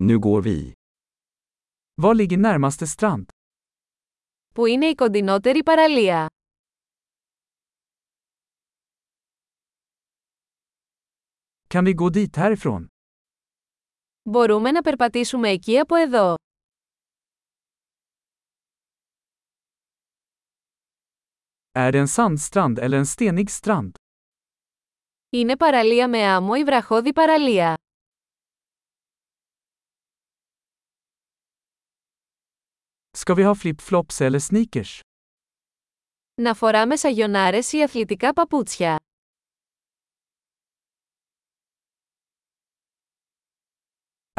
Nu går vi. Var ligger närmaste strand? Πού είναι η κοντινότερη παραλία; Kan vi gå dit härifrån? Μπορούμε να περπατήσουμε εκεί από εδώ. Är det en sandstrand eller en stenig strand? Είναι παραλία με άμμο ή βραχώδη παραλία. Ska vi ha flip-flops eller sneakers? Να φοράμε σαγιονάρες ή αθλητικά παπούτσια.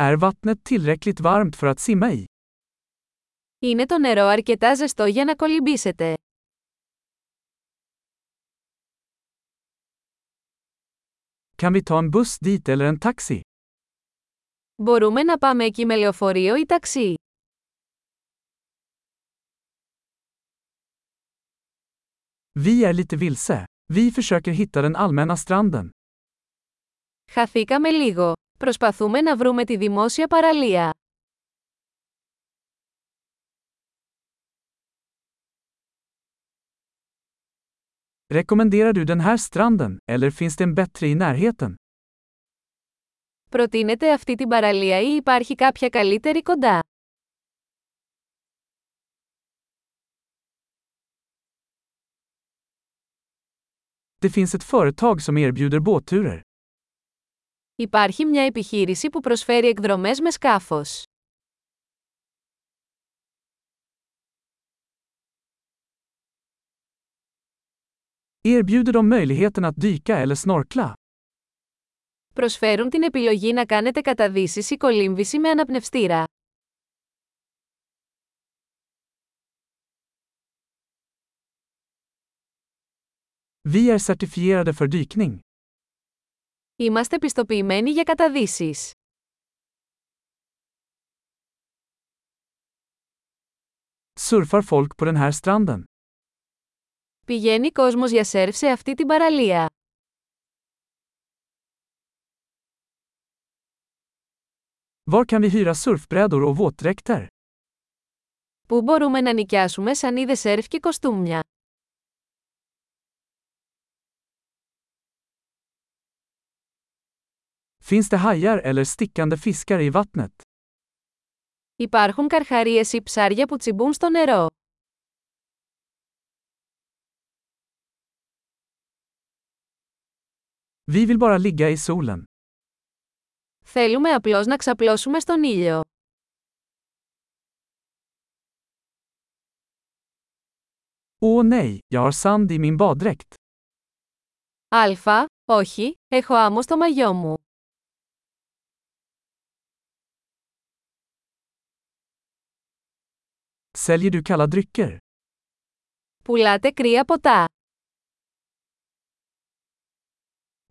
Är vattnet tillräckligt varmt för att simma i? Είναι το νερό αρκετά ζεστό για να κολυμπήσετε. Kan vi ta en buss dit eller en taxi? Μπορούμε να πάμε εκεί με λεωφορείο ή ταξί; Vi är lite vilse. Vi försöker hitta den allmänna stranden. Χαθήκαμε λίγο. Προσπαθούμε να βρούμε τη δημόσια παραλία. Rekommenderar du den här stranden, eller finns det en bättre i närheten? Προτείνετε αυτή την παραλία ή υπάρχει κάποια καλύτερη κοντά. Det finns ett företag som erbjuder båtturer. Υπάρχει μια επιχείρηση που προσφέρει εκδρομές με σκάφος. Erbjuder de möjligheten att dyka eller snorkla? Προσφέρουν την επιλογή να κάνετε καταδύσεις ή κολύμβηση με αναπνευστήρα. Vi är certifierade för dykning. Είμαστε πιστοποιημένοι για καταδύσεις. Surfar folk på den här stranden? Πηγαίνει κόσμος για σερφ σε αυτή την παραλία. Var kan vi hyra surfbrädor och våtdräkter? Πού μπορούμε να νοικιάσουμε σανίδες σερφ και κοστούμια; Finns det hajar eller stickande fiskar i vattnet? Υπάρχουν καρχαρίες ή ψάρια που τσιμπούν στο νερό; Vi vill bara ligga i solen. Θέλουμε απλώς να ξαπλώσουμε στον ήλιο. Åh nej, jag har sand i min baddräkt. Αλφα, όχι, έχω άμμο στο μαγιό μου. Säljer du kalla drycker? Πουλάτε κρύα ποτά.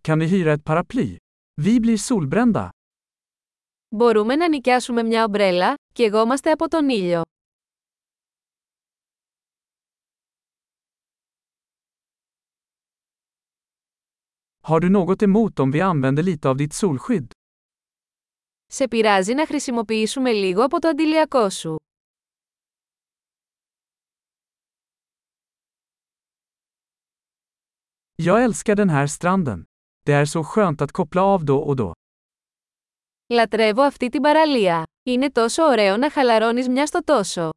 Kan vi hyra ett paraply? Vi blir solbrända. Μπορούμε να νοικιάσουμε μια ομπρέλα, και εγώμαστε από τον ήλιο. Har du något emot om vi använder lite av ditt solskydd? Σε πειράζει να χρησιμοποιήσουμε λίγο από το αντιλιακό σου. Jag älskar den här stranden. Det är så skönt att koppla av då och då. Λατρεύω αυτή την παραλία. Είναι τόσο ωραίο να χαλαρώνεις μια στο τόσο.